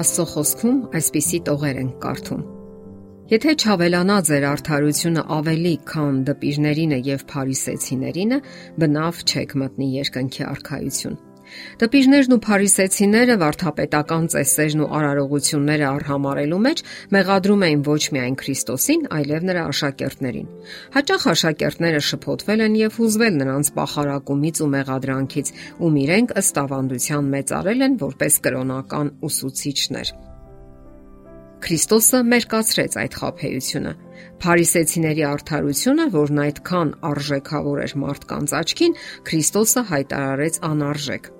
Աստծո խոսքում այսպիսի տողեր են կարդում. Եթե չավելանա ձեր արդարությունը ավելի, քան դպիրներինը եւ փարիսեցիներինը, բնավ չեք մտնի երկնքի արքայություն։ Տպիժներն ու փարիսեցիները վարթապետական ծեսերն ու արարողությունները արհամարելու մեջ մեղադրում էին ոչ միայն Քրիստոսին, այլև նրա աշակերտներին։ Հաճախ աշակերտները շփոթվել են եւ հուզվել նրանց պախարակումից ու մեղադրանքից, ում իրենք ըստ ավանդության մեծարել են որպես կրոնական ուսուցիչներ։ Քրիստոսը մերկացրեց այդ խափեությունը։ Փարիսեցիների արդարությունը, որն այդքան արժեքավոր էր մարդկանց աչքին, Քրիստոսը հայտարարեց անարժեք։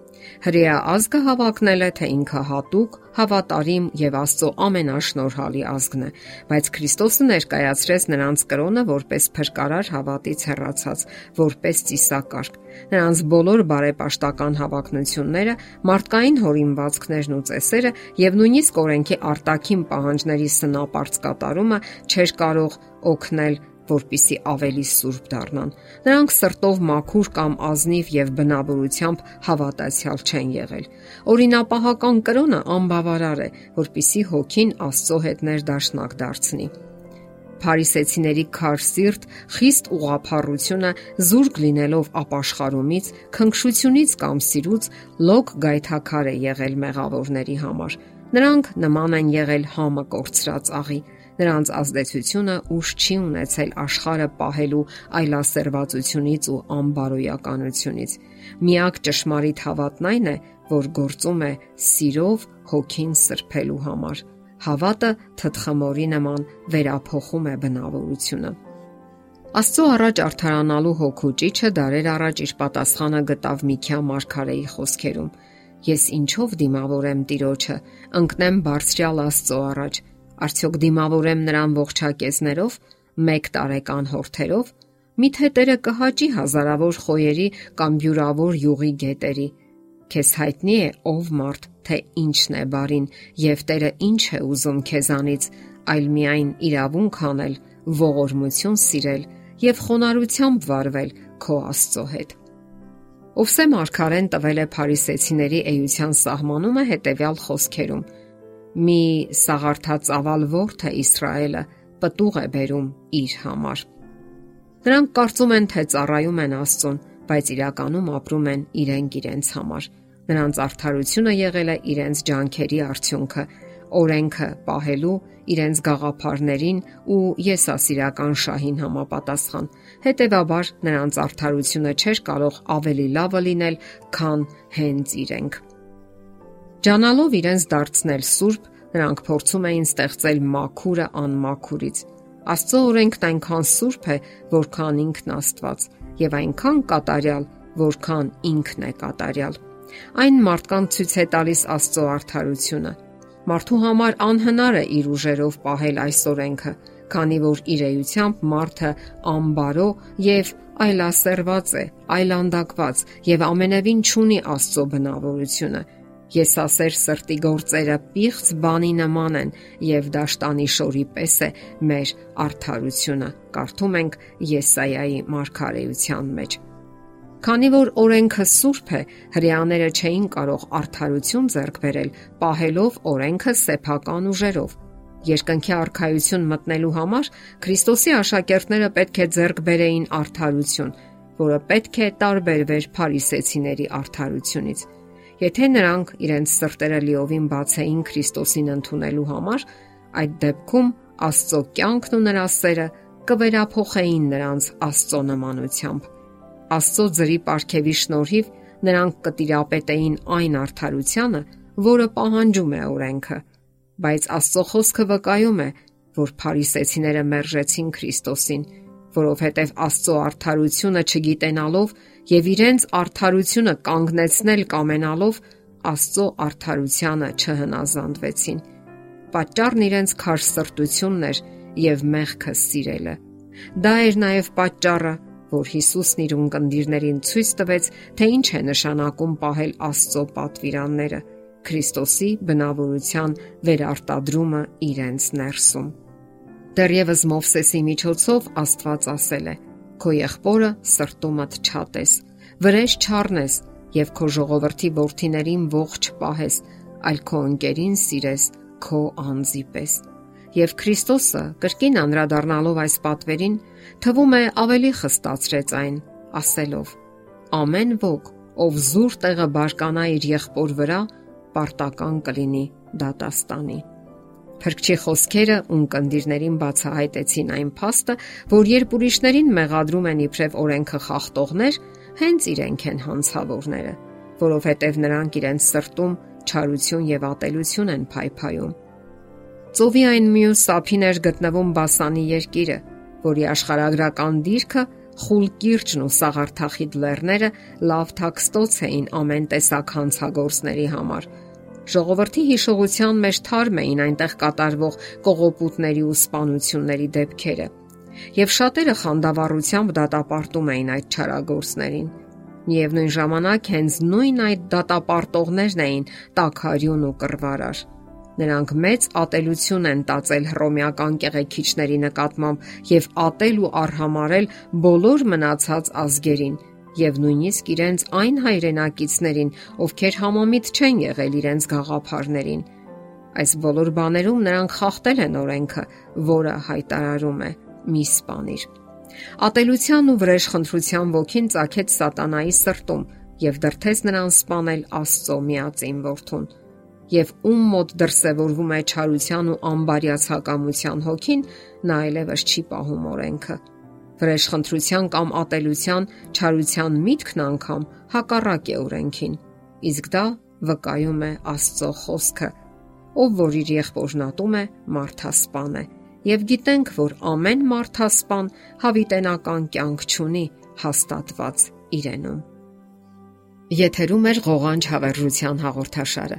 Հրեա ազգը հավակնել է, թե ինքը հատուկ, հավատարիմ եւ Աստծո ամենաշնորհալի ազգն է, բայց Քրիստոսը ներկայացրեց նրանց կրոնը որպես փրկարար հավատից հեռացած, որպես ծիսակարգ։ Նրանց բոլոր բարեպաշտական հավակնությունները, մարդկային հորինվածքներն ու ծեսերը եւ նույնիսկ օրենքի արտաքին պահանջների սնապարծ կատարումը չէր կարող օգնել որpիսի ավելի սուրբ դառնան։ Նրանք սրտով մաքուր կամ ազնիվ եւ բնավորությամբ հավատացյալ չեն եղել։ Օրինապահական կրոնը անբավարար է, որpիսի հոգին Աստծո հետ ներդաշնակ դարձնի։ Փարիսեցիների քար սիրտ, խիստ ուղափառությունը զուրկ լինելով ապաշխարումից, քնքշությունից կամ սիրուց լոկ գայթակար է եղել մեղավորների համար։ Նրանք նման են եղել համը կորցրած աղի, Նրանց ազդեցությունը ուժ չի ունեցել աշխարը պահելու այլասերվածությունից ու անբարոյականությունից։ Միակ ճշմարիտ հավատն այն է, որ գործում է սիրով հոգին սրբելու համար։ Հավատը թթխմորի նման վերափոխում է բնավորությունը։ Աստծո առաջ արթարանալու հոգու ճիճը դարեր առաջ իր պատասխանը գտավ Միքիա Մարգարեի խոսքերում. Ես ինչով դիմավորեմ Տիրոջը, ընկնեմ բարձրյալ Աստծո առաջ, Արդյոք դիմավորեմ նրան ողջակեզներով, 1 տարեկան հորթերով, միթե Տերը կհաճի հազարավոր խոյերի կամ յուրավոր յուղի գետերի քեզ հայտնի է ով մարդ, թե ինչն է բարին եւ Տերը ինչ է ուզում քեզանից, այլ միայն իրավունք անել, ողորմություն սիրել եւ խոնարհությամբ վարվել քո Աստծո հետ։ Օվսե Մարկարեն տվել է Փարիսեցիների էության սահմանումը հետեւյալ խոսքերում. Մի սաղարթած ավալ ворթ է Իսրայելը պտուղ է բերում իր համար։ Նրանք կարծում են, թե ծառայում են Աստծուն, բայց իրականում ապրում են իրենք իրենց համար։ Նրանց արդարությունը եղել է իրենց ջանքերի արդյունքը, օրենքը պահելու իրենց գաղափարներին ու եսասիրական շահին համապատասխան։ Հետևաբար նրանց արդարությունը չէր կարող ավելի լավը լինել, քան հենց իրենք։ Ջանալով իրենց դարձնել սուրբ, նրանք փորձում էին ստեղծել մաքուրը անմաքուրից։ Աստծո օրենքն այնքան սուրբ է, որքան ինքն Աստված, եւ այնքան կատարյալ, որքան ինքն է կատարյալ։ Այն մարդկանց ցույց է տալիս Աստծո արդարությունը։ Մարդու համար անհնար է իր ուժերով պահել այս օրենքը, քանի որ իր էությամբ մարդը անբարո եւ այլասերված է, այլանդակված եւ ամենևին չունի Աստծո բնավորությունը Եսասեր սրտի գործերը պիղծ բանի նման են եւ դաշտանի շորի պես է մեր արդարությունը։ Կարդում ենք Եսայայի մարգարեության մեջ։ Քանի որ օրենքը սուրբ է, հрьяաները չէին կարող արդարություն ձեռք բերել, պահելով օրենքը սեփական ուժերով։ Երկնքի արխայություն մտնելու համար Քրիստոսի աշակերտները պետք է ձեռք բերեին արդարություն, որը պետք է տարբերվեր փարիսեցիների արդարությունից։ Եթե նրանք իրենց սրտերը լիովին բացեին Քրիստոսին ընդունելու համար, այդ դեպքում Աստծո կյանքն ու նրա սերը կվերափոխեին նրանց Աստծո նմանությամբ Աստծո ձրի ապարքեվի շնորհիվ նրանք կտիրապետեին այն արդարությանը, որը պահանջում է օրենքը, բայց Աստծո խոսքը վկայում է, որ փարիսեցիները մերժեցին Քրիստոսին, որովհետև Աստծո արդարությունը չգիտենալով եւ իրենց արդարությունը կանգնեցնել կամենալով Աստծո արդարությանը չհնազանդվեցին։ Պատճառն իրենց քար սրտությունն էր եւ մեղքը սիրելը։ Դա էր նաեւ պատճառը, որ Հիսուսն իր ունկնդիրներին ցույց տվեց, թե ինչ է նշանակում պահել Աստծո պատվիրանները, Քրիստոսի բնավորության վերարտադրումը իրենց ներսում։ Դեռևս Մովսեսի միջոցով Աստված ասել է. Քո եղբորը սրտումդ չատես, վրեժ չառնես եւ քո ժողովրդի ворթիներին ողջ պահես, այլ քո ընկերին սիրես, քո անձի պես։ Եվ Քրիստոսը կրկին անդրադառնալով այս պատվերին, թվում է ավելի խստացրեց այն, ասելով. Ամեն ոք, ով զուր տեղը բարկանա իր եղբոր վրա, պարտական կլինի դատաստանի։ Փրկչի խոսքերը ունկնդիրներին բացահայտեցին այն փաստը, որ երբ ուրիշներին մեղադրում են իբրև օրենքը խախտողներ, հենց իրենք են հանցավորները, որովհետև նրանք իրենց սրտում չարություն եւ ատելություն են փայփայում։ Ծովի այն մյուս ափին էր գտնվում Բասանի երկիրը, որի աշխարհագրական դիրքը խուլ կիրճն ու սաղարթախիտ լեռները լավ թաքստոց էին ամեն տեսակ հանցագործների համար Ժողովրդի հիշողության մեջ թարմ էին այնտեղ կատարվող կողոպուտների ու սպանությունների դեպքերը, եւ շատերը խանդավառությամբ դատապարտում էին այդ չարագործներին։ Միևնույն ժամանակ հենց նույն այդ դատապարտողներն էին տակարյուն ու կռվարար։ Նրանք մեծ ատելություն են տածել հռոմեական կեղեքիչների նկատմամբ եւ ատել ու արհամարել բոլոր մնացած ազգերին եւ նույնիսկ իրենց այն հայրենակիցներին, ովքեր համամիտ չեն եղել իրենց գաղափարներին։ Այս բոլոր բաներում նրանք խախտել են օրենքը, որը հայտարարում է՝ «Մի սպանիր»։ Ատելության ու վրեժխնդրության ոգին ծագեց սատանայի սրտում եւ դրթեց նրան սպանել Աստծո միածին որդուն։ Եվ ում մոտ դրսևորվում է չարության ու անբարյացակամության հոգին, նա այլևս չի պահում օրենքը Վրեժխնդրության կամ ատելության, չարության միտքն անգամ հակառակ է օրենքին։ Իսկ դա վկայում է Աստծո խոսքը, ով որ իր եղբորն ատում է, մարդասպան է։ Եվ գիտենք, որ ամեն մարդասպան հավիտենական կյանք ունի հաստատված իրենում։ Եթերում է ղողանջ հավերժության հաղորդաշարը։